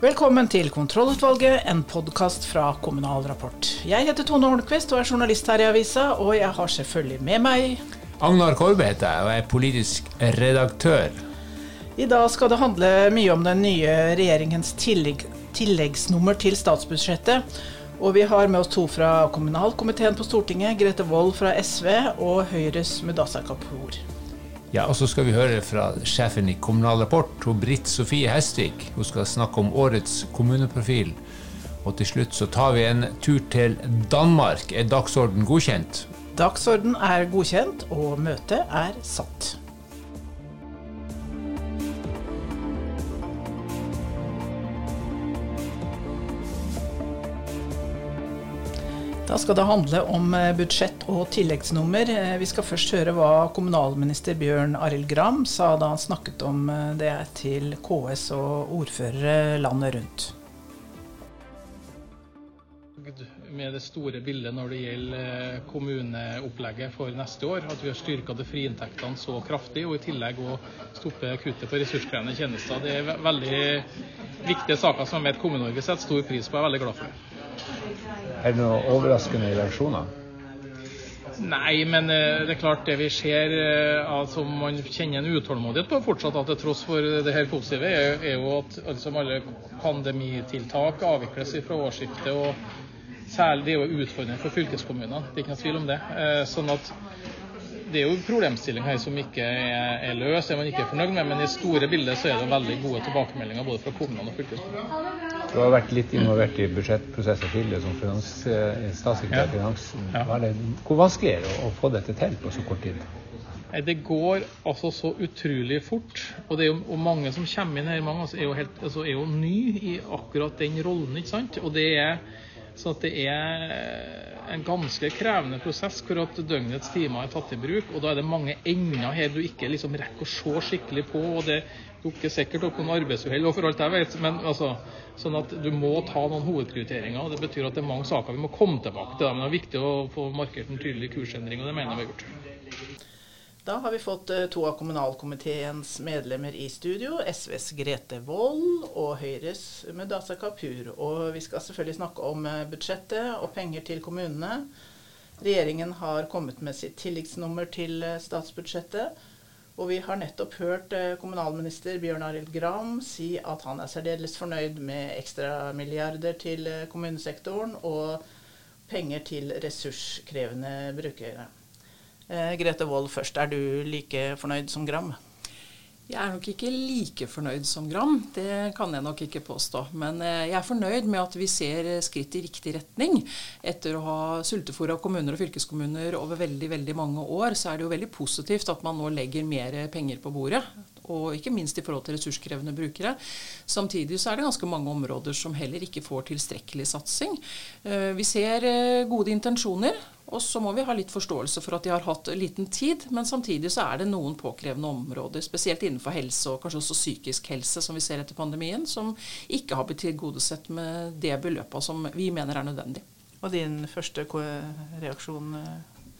Velkommen til Kontrollutvalget, en podkast fra Kommunal Rapport. Jeg heter Tone Holmquist og er journalist her i avisa, og jeg har selvfølgelig med meg Agnar Korbe heter jeg og er politisk redaktør. I dag skal det handle mye om den nye regjeringens tillegg, tilleggsnummer til statsbudsjettet. Og vi har med oss to fra kommunalkomiteen på Stortinget, Grete Wold fra SV og Høyres Mudasa Kapur. Ja, og så skal vi høre fra sjefen i Kommunal Rapport, Britt Sofie Hestvik. Hun skal snakke om årets kommuneprofil. Og til slutt så tar vi en tur til Danmark. Er dagsorden godkjent? Dagsorden er godkjent, og møtet er satt. Da skal det handle om eh, budsjett og tilleggsnummer. Eh, vi skal først høre hva kommunalminister Bjørn Arild Gram sa da han snakket om eh, det til KS og ordførere landet rundt. Med det store bildet når det gjelder kommuneopplegget for neste år, at vi har styrka de frie inntektene så kraftig, og i tillegg å stoppe kuttet på ressurskrevende tjenester. Det er veldig viktige saker som jeg vet Kommune-Norge setter stor pris på. Jeg er veldig glad for. Er det noen overraskende reaksjoner? Nei, men eh, det er klart det vi ser altså man kjenner en utålmodighet på fortsatt at til tross for det her positive, er, jo at altså, alle pandemitiltak avvikles fra årsskiftet. og Særlig det er jo utfordrende for fylkeskommunene, det er ikke noe tvil om det. Eh, sånn at det er jo problemstilling her som ikke er, er løst, er man ikke fornøyd med. Men i store bilder så er det veldig gode tilbakemeldinger både fra kommunene og fylkeskommunene. Du har vært litt involvert i budsjettprosesser tidligere som finans, eh, statssekretær i finans. Det, Hvor vanskelig er det å få dette til på så kort tid? Det går altså så utrolig fort. Og det er jo og mange som kommer inn her, mange altså er, jo helt, altså er jo ny i akkurat den rollen. ikke sant? Og det er så det er en ganske krevende prosess hvor at døgnets timer er tatt i bruk. og Da er det mange ender her du ikke liksom rekker å se skikkelig på. og Det dukker sikkert opp noen arbeidsuhell, for alt jeg vet. men altså, sånn at Du må ta noen hovedprioriteringer. og Det betyr at det er mange saker vi må komme tilbake til. Men det er viktig å få markert en tydelig kursendring, og det mener jeg vi har gjort. Da har vi fått eh, to av kommunalkomiteens medlemmer i studio. SVs Grete Wold og Høyres Mudasa Kapur. Og vi skal selvfølgelig snakke om eh, budsjettet og penger til kommunene. Regjeringen har kommet med sitt tilleggsnummer til eh, statsbudsjettet. Og vi har nettopp hørt kommunalminister Bjørn Arild Gram si at han er særdeles fornøyd med ekstramilliarder til kommunesektoren og penger til ressurskrevende brukere. Eh, Grete Wold først, er du like fornøyd som Gram? Jeg er nok ikke like fornøyd som Gram, det kan jeg nok ikke påstå. Men eh, jeg er fornøyd med at vi ser skritt i riktig retning. Etter å ha sultefòra kommuner og fylkeskommuner over veldig veldig mange år, så er det jo veldig positivt at man nå legger mer penger på bordet. Og ikke minst i forhold til ressurskrevende brukere. Samtidig så er det ganske mange områder som heller ikke får tilstrekkelig satsing. Eh, vi ser gode intensjoner. Og så må vi ha litt forståelse for at de har hatt liten tid, men samtidig så er det noen påkrevende områder, spesielt innenfor helse og kanskje også psykisk helse, som vi ser etter pandemien, som ikke har blitt tilgodesett med det beløpet som vi mener er nødvendig. Og din første reaksjon?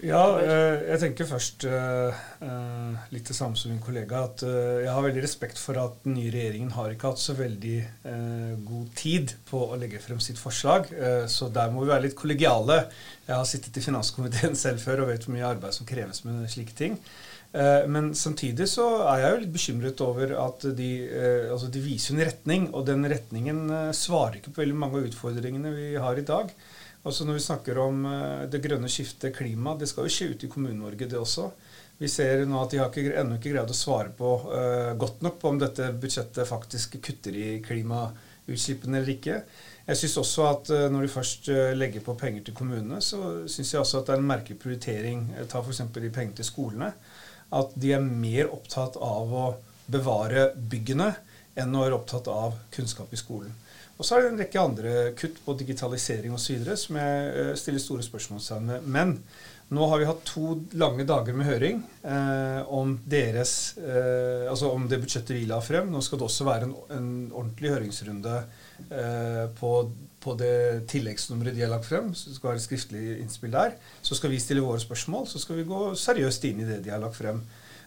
Ja, eh, jeg tenker først eh, eh, litt det samme som min kollega. At jeg har veldig respekt for at den nye regjeringen har ikke hatt så veldig god tid på å legge frem sitt forslag. Så der må vi være litt kollegiale. Jeg har sittet i finanskomiteen selv før og vet hvor mye arbeid som kreves med slike ting. Men samtidig så er jeg jo litt bekymret over at de, altså de viser en retning, og den retningen svarer ikke på veldig mange av utfordringene vi har i dag. Altså Når vi snakker om eh, det grønne skiftet, klima, det skal jo skje ute i Kommune-Norge, det også. Vi ser nå at de har ikke, ennå ikke greid å svare på uh, godt nok på om dette budsjettet faktisk kutter i klimautslippene eller ikke. Jeg syns også at uh, når de først uh, legger på penger til kommunene, så syns jeg også at det er en merkelig prioritering. Ta f.eks. de pengene til skolene. At de er mer opptatt av å bevare byggene enn å være opptatt av kunnskap i skolen. Og så er det en rekke andre kutt på digitalisering osv. som jeg eh, stiller store spørsmålstegn ved. Men nå har vi hatt to lange dager med høring eh, om, deres, eh, altså om det budsjettet vi la frem. Nå skal det også være en, en ordentlig høringsrunde eh, på, på, det tilleggsnummeret de har lagt frem. Så det skal være skriftlig innspill der. Så skal vi stille våre spørsmål. Så skal vi gå seriøst inn i det de har lagt frem.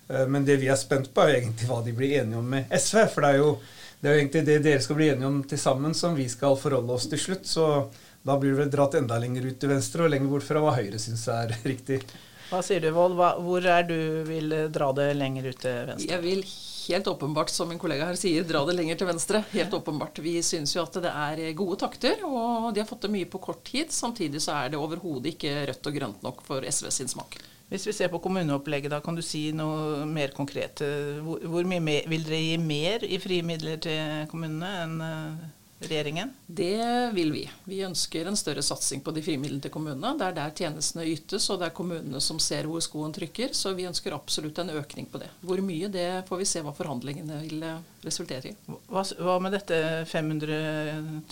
Eh, men det vi er spent på, er egentlig hva de blir enige om med SV. For det er jo det er jo egentlig det dere skal bli enige om til sammen, som vi skal forholde oss til slutt. Så da blir det vel dratt enda lenger ut til venstre og lenger bort fra hva Høyre syns er riktig. Hva sier du, Vold? Hvor er du vil dra det lenger ut til venstre? Jeg vil helt åpenbart, som min kollega her sier, dra det lenger til venstre. Helt åpenbart. Vi syns jo at det er gode takter, og de har fått det mye på kort tid. Samtidig så er det overhodet ikke rødt og grønt nok for SV sin smak. Hvis vi ser på kommuneopplegget, da, kan du si noe mer konkret? Hvor, hvor mye mer, vil dere gi mer i frie midler til kommunene enn regjeringen? Det vil vi. Vi ønsker en større satsing på de frimidlene til kommunene. Det er der tjenestene ytes, og det er kommunene som ser hvor skoen trykker. Så vi ønsker absolutt en økning på det. Hvor mye, det får vi se hva forhandlingene vil eh, resultere i. Hva, hva med dette 500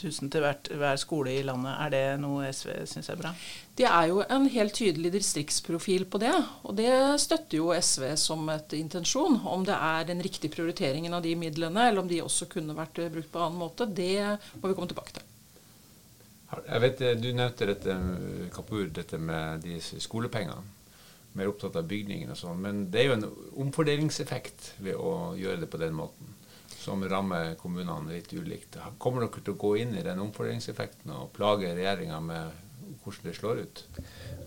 000 til hvert, hver skole i landet, er det noe SV syns er bra? Det er jo en helt tydelig distriktsprofil på det, og det støtter jo SV som et intensjon. Om det er den riktige prioriteringen av de midlene, eller om de også kunne vært brukt på en annen måte, det må vi komme tilbake til. Jeg vet, Du nevnte dette, Kapur, dette med de skolepengene. Mer opptatt av bygningene og sånn. Men det er jo en omfordelingseffekt ved å gjøre det på den måten. Som rammer kommunene litt ulikt. Kommer dere til å gå inn i den omfordelingseffekten og plage regjeringa med hvordan det slår ut?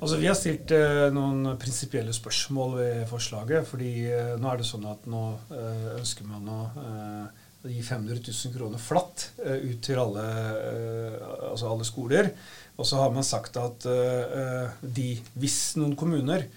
Altså, vi har stilt eh, noen prinsipielle spørsmål ved forslaget. fordi eh, nå er det sånn at nå eh, ønsker man å eh, gi 500 000 kroner flatt eh, ut til alle, eh, altså alle, skoler. Og så har man sagt at de, hvis noen kommuner,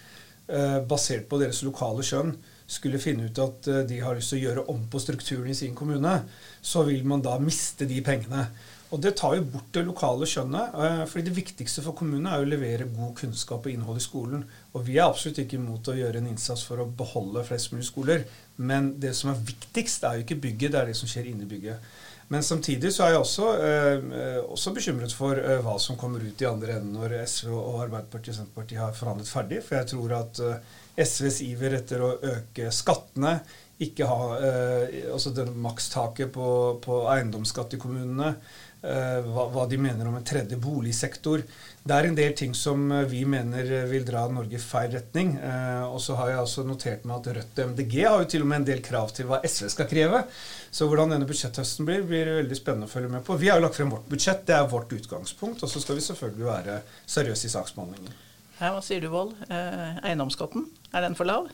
basert på deres lokale skjønn, skulle finne ut at de har lyst til å gjøre om på strukturen i sin kommune, så vil man da miste de pengene. Og det tar jo bort det lokale skjønnet. Eh, fordi det viktigste for kommunene er å levere god kunnskap og innhold i skolen. Og vi er absolutt ikke imot å gjøre en innsats for å beholde flest mulig skoler. Men det som er viktigst, er jo ikke bygget, det er det som skjer inni bygget. Men samtidig så er jeg også, eh, også bekymret for eh, hva som kommer ut i andre enden når SV og Arbeiderpartiet og Senterpartiet har forhandlet ferdig. For jeg tror at eh, SVs iver etter å øke skattene, ikke ha eh, altså makstaket på, på eiendomsskatt i kommunene, hva, hva, de mener om en tredje boligsektor. Det er en del ting som eh, vi mener vil dra Norge i feil retning. Eh, og så har jeg også notert meg at Rødt og MDG har jo til og med en del krav til hva SV skal kreve. Så hvordan denne budsjetthøsten blir, blir veldig spennende å følge med på. Vi har jo lagt frem vårt budsjett, det er vårt utgangspunkt. Og så skal vi selvfølgelig være seriøse i saksbehandlingen. Hva sier du, Vold? Eh, eiendomsskatten, er den for lav?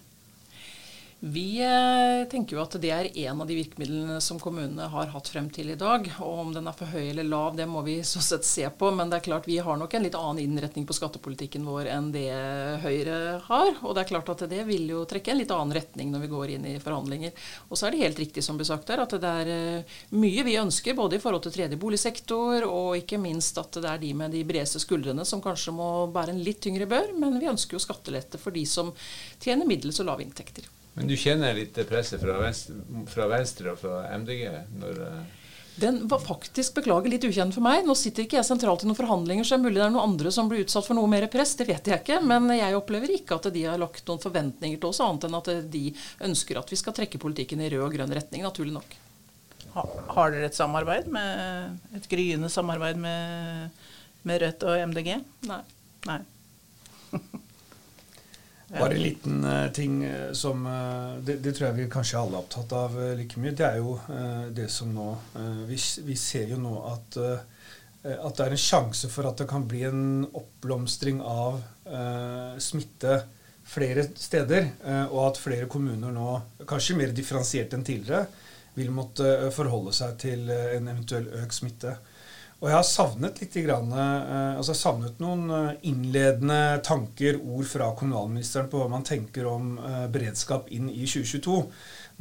Vi eh, tenker jo at det er en av de virkemidlene som kommunene har hatt frem til i dag. Og om den er for høy eller lav, det må vi så sett se på. Men det er klart vi har nok en litt annen innretning på skattepolitikken vår enn det Høyre har. Og det er klart at det vil jo trekke en litt annen retning når vi går inn i forhandlinger. Og så er det helt riktig som blir sagt her, at det er eh, mye vi ønsker både i forhold til tredje boligsektor, og ikke minst at det er de med de bredeste skuldrene som kanskje må bære en litt tyngre bør. Men vi ønsker jo skattelette for de som tjener middels og lave inntekter. Men du kjenner litt presset fra venstre, fra venstre og fra MDG? når... Eh, den var faktisk beklager litt ukjent for meg. Nå sitter ikke jeg sentralt i noen forhandlinger, så det er mulig det er noen andre som blir utsatt for noe mer press. Det vet jeg ikke. Men jeg opplever ikke at de har lagt noen forventninger til oss, annet enn at de ønsker at vi skal trekke politikken i rød og grønn retning, naturlig nok. Har dere et samarbeid med, et gryende samarbeid med, med Rødt og MDG? Nei. Nei. Bare en liten uh, ting eh, som uh, det, det, tror jeg vi kanskje alle er opptatt av like mye. Det er jo det som nå vi, vi, ser jo nå at, at det er en sjanse for at det kan bli en oppblomstring av smitte flere steder. og at flere kommuner nå, kanskje mer differensiert enn tidligere, vil måtte forholde seg til en eventuell økt smitte. Og jeg har savnet litt grann, eh, altså jeg har savnet noen eh, innledende tanker, ord fra kommunalministeren på hva man tenker om eh, beredskap inn i 2022.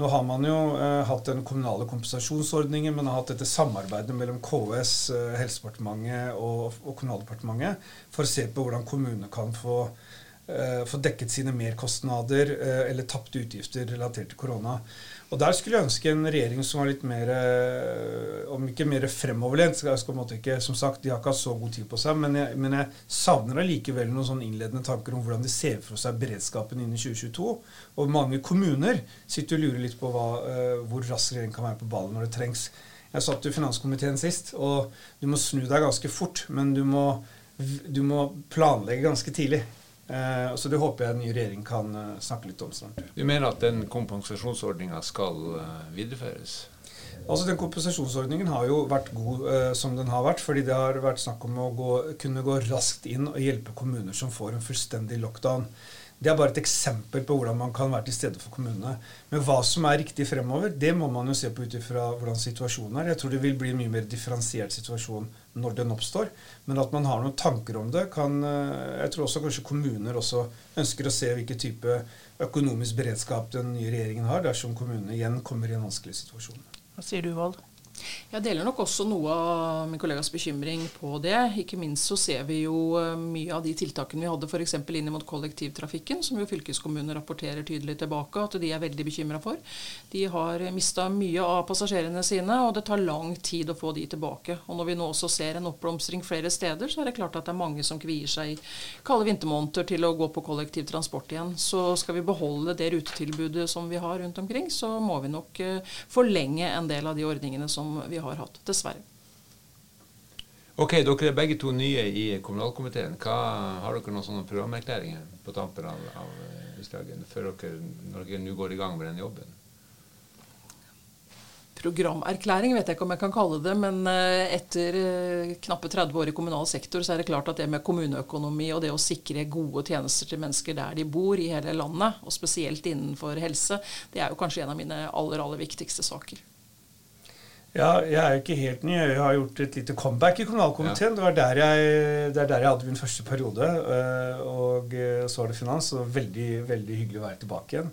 Nå har man jo hatt den kommunale kompensasjonsordningen, men har hatt dette samarbeidet mellom KS, Helsedepartementet og, og Kommunaldepartementet for å se på hvordan kommunene kan få, få dekket sine merkostnader eller tapte utgifter relatert til korona. Og Der skulle jeg ønske en regjering som var litt mer eh, Om ikke mer fremoverlent. Ikke, som sagt, De har ikke hatt så god tid på seg, men jeg, men jeg savner allikevel noen sånn innledende tanker om hvordan de ser for seg beredskapen innen 2022. Og mange kommuner sitter og lurer litt på hva, hvor raskt regjeringen kan være på ballen når det trengs. Jeg satt i finanskomiteen sist, og du må snu deg ganske fort, men du må, du må planlegge ganske tidlig. Eh, så det håper jeg en ny regjering kan eh, snakke litt om snart. Du mener at den kompensasjonsordninga skal eh, videreføres? Altså Den kompensasjonsordningen har jo vært god eh, som den har vært, fordi det har vært snakk om å gå, kunne gå raskt inn og hjelpe kommuner som får en fullstendig lockdown. Det er bare et eksempel på hvordan man kan være til stede for kommunene. Men hva som er riktig fremover, det må man jo se på ut ifra hvordan situasjonen er. Jeg tror det vil bli en mye mer differensiert situasjon når den oppstår. Men at man har noen tanker om det, kan eh, Jeg tror også kanskje kommuner også ønsker å se hvilken type økonomisk beredskap den nye regjeringen har, dersom kommunene igjen kommer i en vanskelig situasjon. Hva sier du, Vold? Jeg deler nok også noe av min kollegas bekymring på det. Ikke minst så ser vi jo eh, mye av de tiltakene vi hadde f.eks. inn mot kollektivtrafikken, som jo fylkeskommunene rapporterer tydelig tilbake at de er veldig bekymra for. De har mista mye av passasjerene sine, og det tar lang tid å få de tilbake. Og når vi nå også ser en oppblomstring flere steder, så er det klart at det er mange som kvier seg i kalde vintermåneder til å gå på kollektivtransport igjen. Så skal vi beholde det rutetilbudet som vi har rundt omkring, så må vi nok eh, forlenge en del av de ordningene som vi har hatt, dessverre. Ok, Dere er begge to nye i kommunalkomiteen. Hva, har dere noen sånne programerklæringer på tampen av, av dagen før dere, når dere nå går i gang med den jobben? Programerklæring vet jeg ikke om jeg kan kalle det, men eh, etter eh, knappe 30 år i kommunal sektor, så er det klart at det med kommuneøkonomi og det å sikre gode tjenester til mennesker der de bor i hele landet, og spesielt innenfor helse, det er jo kanskje en av mine aller, aller viktigste saker. Ja, jeg er jo ikke helt ny. Jeg har gjort et lite comeback i kommunalkomiteen. Ja. Det, var der jeg, det er der jeg hadde min første periode. Eh, og eh, så var det finans. Og veldig, veldig hyggelig å være tilbake igjen.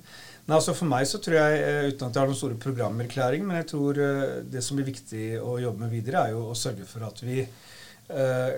Nei, altså For meg så tror jeg, eh, uten at jeg har noen store programerklæringer, men jeg tror det som blir viktig å jobbe med videre, er jo å sørge for at vi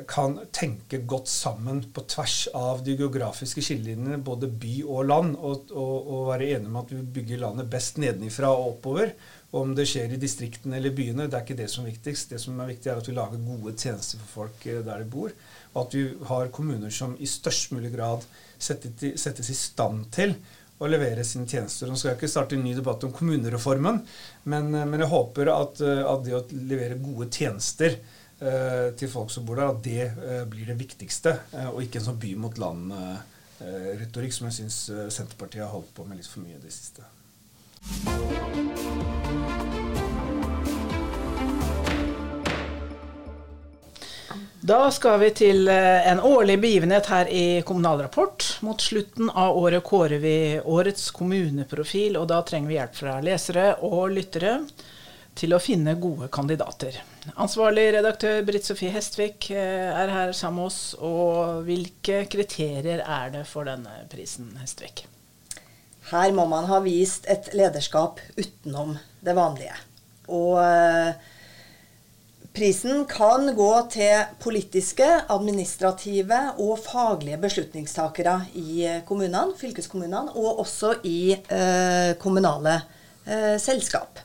kan tenke godt sammen på tvers av de geografiske skillelinjene, både by og land, og, og, og være enige om at vi bygger landet best nedenifra og oppover. Om det skjer i distriktene eller byene, det er ikke det som er viktigst. Det som er viktig, er at vi lager gode tjenester for folk eh, der de bor. Og at vi har kommuner som i størst mulig grad settes i stand til å levere sine tjenester. Nå skal jeg ikke starte en ny debatt om kommunereformen, men, eh, men jeg håper at, eh, at, det å levere gode tjenester eh, til folk som bor der, at det eh, blir det viktigste, eh, og ikke en sånn by mot land-retorikk som jeg syns Senterpartiet har holdt på med litt for mye i det siste. Da skal vi til eh, en årlig begivenhet her i Kommunal Rapport. Mot slutten av året kårer vi årets kommuneprofil, og da trenger vi hjelp fra lesere og lyttere til å finne gode kandidater. Ansvarlig redaktør Britt Sofie Hestvik eh, er her sammen med oss. Og hvilke kriterier er det for denne prisen, Hestvik? Her må man ha vist et lederskap utenom det vanlige. Og eh, prisen kan gå til politiske, administrative og faglige beslutningstakere i kommunene, fylkeskommunene, og også i eh, kommunale eh, selskap.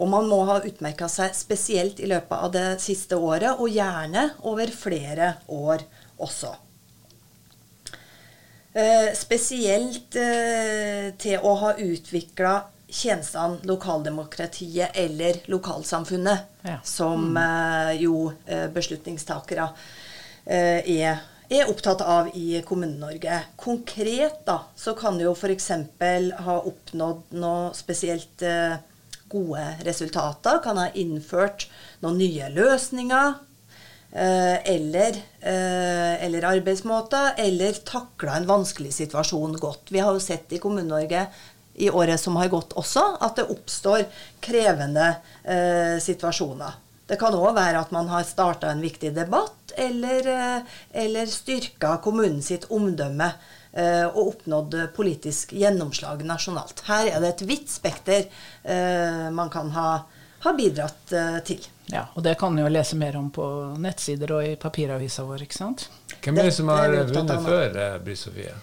Og man må ha utmerka seg spesielt i løpet av det siste året, og gjerne over flere år også. Eh, spesielt eh, til å ha utvikla tjenestene lokaldemokratiet eller lokalsamfunnet, ja. som mm. eh, jo eh, beslutningstakere eh, er, er, opptatt av i Kommune-Norge. Konkret da, så kan du jo f.eks. ha oppnådd noe spesielt eh, gode resultater. Kan ha innført noen nye løsninger Eh, eller, eh, eller arbeidsmåter, eller takla en vanskelig situasjon godt. Vi har jo sett i Kommune-Norge i året som har gått også, at det oppstår krevende eh, situasjoner. Det kan òg være at man har starta en viktig debatt, eller, eh, eller styrka kommunen sitt omdømme eh, og oppnådd politisk gjennomslag nasjonalt. Her er det et vidt spekter eh, man kan ha, ha bidratt til. Ja, og det kan du jo lese mer om på nettsider og i papiravisa vår, ikke sant? Hvem er det som har vunnet før, Bry Britt Sofie?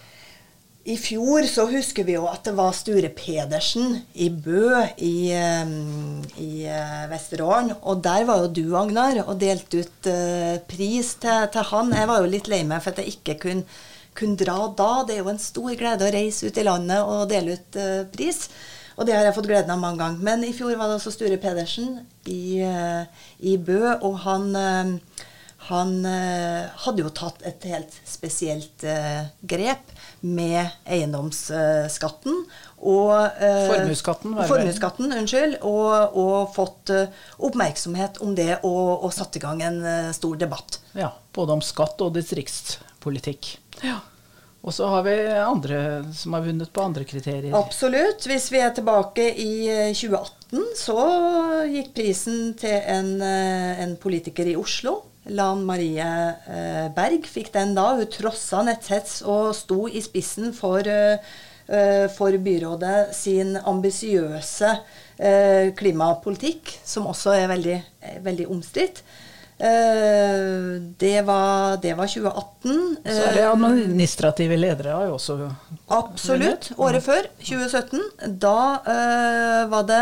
I fjor så husker vi jo at det var Sture Pedersen i Bø i, i uh, Vesterålen. Og der var jo du, Agnar, og delte ut uh, pris til, til, han. Jeg var jo litt lei meg for at jeg ikke kunne, kunne, dra da. Det er jo en stor glede å reise ut i landet og dele ut uh, pris. Og det har jeg fått gleden av mange ganger. Men i fjor var det også Sture Pedersen i, eh, i Bø, og han, eh, han eh, hadde jo tatt et helt spesielt eh, grep med eiendomsskatten. Og, eh, formuesskatten, Formuesskatten, unnskyld. Og, og fått eh, oppmerksomhet om det og, og satt i gang en eh, stor debatt. Ja, både om skatt og distriktspolitikk. Ja. Og så har vi andre som har vunnet på andre kriterier. Absolutt. Hvis vi er tilbake i 2018, så gikk prisen til en, en politiker i Oslo. Lan Marie Berg fikk den da. Hun trossa netthets og sto i spissen for Eh, for byrådet sin ambisiøse eh, klimapolitikk, som også er veldig, veldig omstridt. Eh, det var, det var, 2018. Så er det administrative ledere har jo også Absolutt. Året før, 2017. Da uh, var det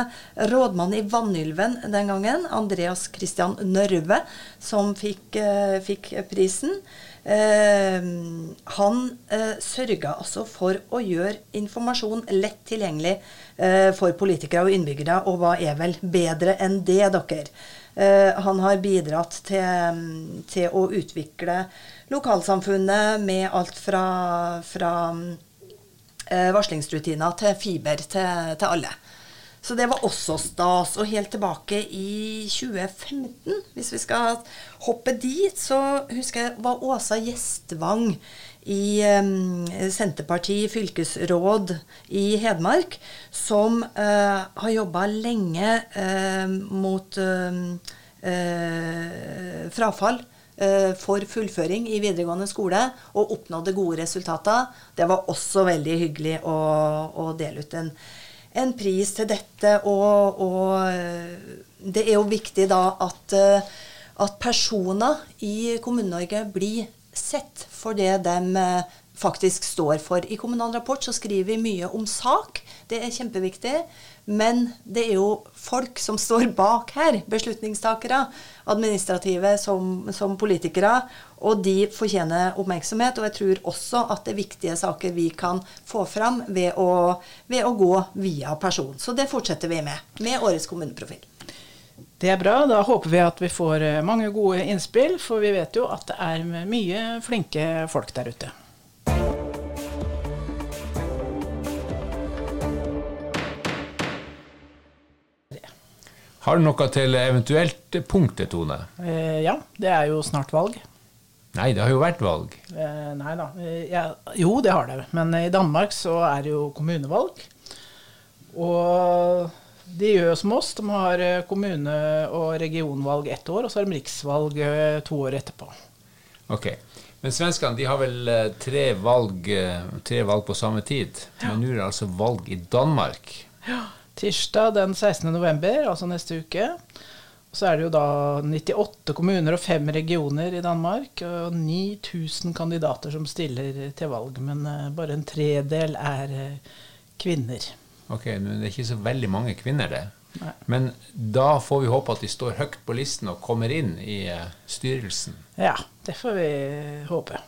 rådmann i Vanylven den gangen, Andreas Christian Nørve, som fikk, fikk prisen. Eh, han eh, sørga altså for å gjøre informasjon lett tilgjengelig eh, for politikere og innbyggere, og hva er vel bedre enn det, dere? Han har bidratt til, til, å utvikle lokalsamfunnet med alt fra, fra varslingsrutiner til fiber til, til alle. Så det var også stas. Og helt tilbake i 2015, hvis vi skal hoppe dit, så husker jeg var Åsa Gjestvang i um, Senterpartiet fylkesråd i Hedmark, som uh, har jobba lenge uh, mot frafall for fullføring i videregående skole og oppnådde gode resultater. Det var også veldig hyggelig å, å dele ut en en pris til dette. Og, og det er jo viktig da at, eh, at personer i Kommune-Norge blir sett for det de eh, faktisk står for. I Kommunal Rapport så skriver vi mye om sak. Det er kjempeviktig. Men det er jo folk som står bak her, beslutningstakere, administrative som, som, politikere, og de fortjener oppmerksomhet. Og jeg tror også at det er viktige saker vi kan få fram ved å, ved å gå via person. Så det fortsetter vi med, med årets kommuneprofil. Det er bra. Da håper vi at vi får eh, mange gode innspill, for vi vet jo at det er mye flinke folk der ute. Har du noe til eventuelt punktet, Tone? Eh, ja, det er jo snart valg. Nei, det har jo vært valg. Eh, nei da. Eh, ja, jo, det har det. Men i Danmark så er det jo kommunevalg. Og de gjør som oss. De har eh, kommune- og regionvalg ett år, og så har de riksvalg eh, to år etterpå. Ok. Men svenskene de har vel tre valg, tre valg på samme tid. Ja. Men nå er det altså valg i Danmark. Ja. Tirsdag den 16. november, altså neste uke. Så er det jo da 98 kommuner og fem regioner i Danmark. Og 9000 kandidater som stiller til valg. Men uh, bare en tredel er uh, kvinner. Ok, men det er ikke så veldig mange kvinner, det. Nei. Men da får vi håpe at de står høyt på listen og kommer inn i uh, styrelsen. Ja, det får vi håpe.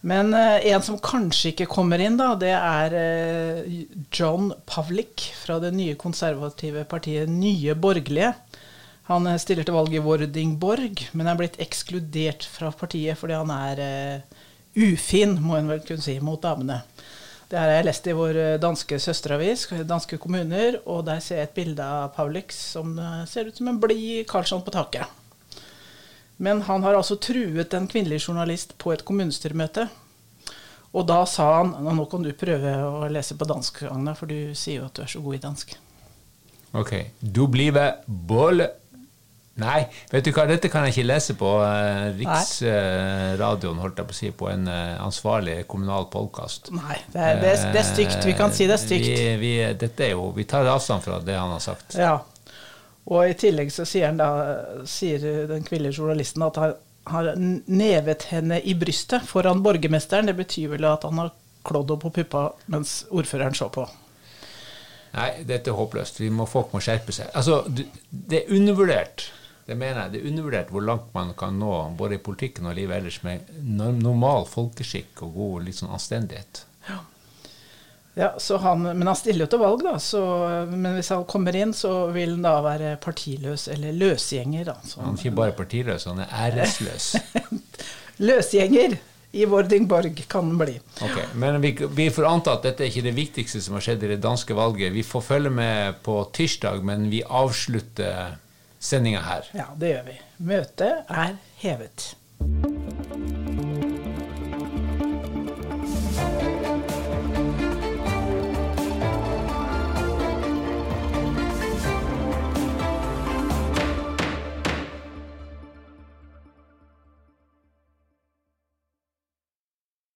Men uh, en som kanskje ikke kommer inn, da, det er uh, John Pavlik fra det nye konservative partiet Nye Borgerlige. Han uh, stiller til valg i Vordingborg, men er blitt ekskludert fra partiet fordi han er ufin, må en vel kunne si, mot damene. Det her har jeg lest i vår danske søsteravis, Danske kommuner, og der ser jeg et bilde av Pavlik som ser ut som en blid Karlsson på taket. Men han har altså truet en kvinnelig journalist på et kommunestyremøte. Og da sa han Nå kan du prøve å lese på dansk, Agna, for du sier jo at du er så god i dansk. Ok. Du blir bolle Nei, vet du hva, dette kan jeg ikke lese på uh, Riksradioen, uh, holdt jeg på å si, på en uh, ansvarlig kommunal podkast. Nei, det er, det, er, det er, stygt. Vi kan si det er stygt. Vi, vi, dette er jo, vi tar avstand fra det han har sagt. Ja, og i tillegg så sier, da, sier den kvinnelige journalisten at han har nevet henne i brystet foran borgermesteren. Det betyr vel at han har klådd henne på puppa mens ordføreren så på. Nei, dette er håpløst. Må, folk må skjerpe seg. Altså, det er undervurdert. Det mener jeg. Det er undervurdert hvor langt man kan nå både i politikken og livet ellers med normal folkeskikk og god sånn anstendighet. Ja. Han, Men han stiller jo til valg, da. Så, men hvis han kommer inn, så vil han da være partiløs, eller løsgjenger. da. Så, han er ikke bare partiløs, han er æresløs. løsgjenger i Vordingborg kan han bli. Ok, Men vi, vi, får anta at dette er ikke det viktigste som har skjedd i det danske valget. Vi får følge med på tirsdag, men vi avslutter sendinga her. Ja, det gjør vi. Møtet er hevet.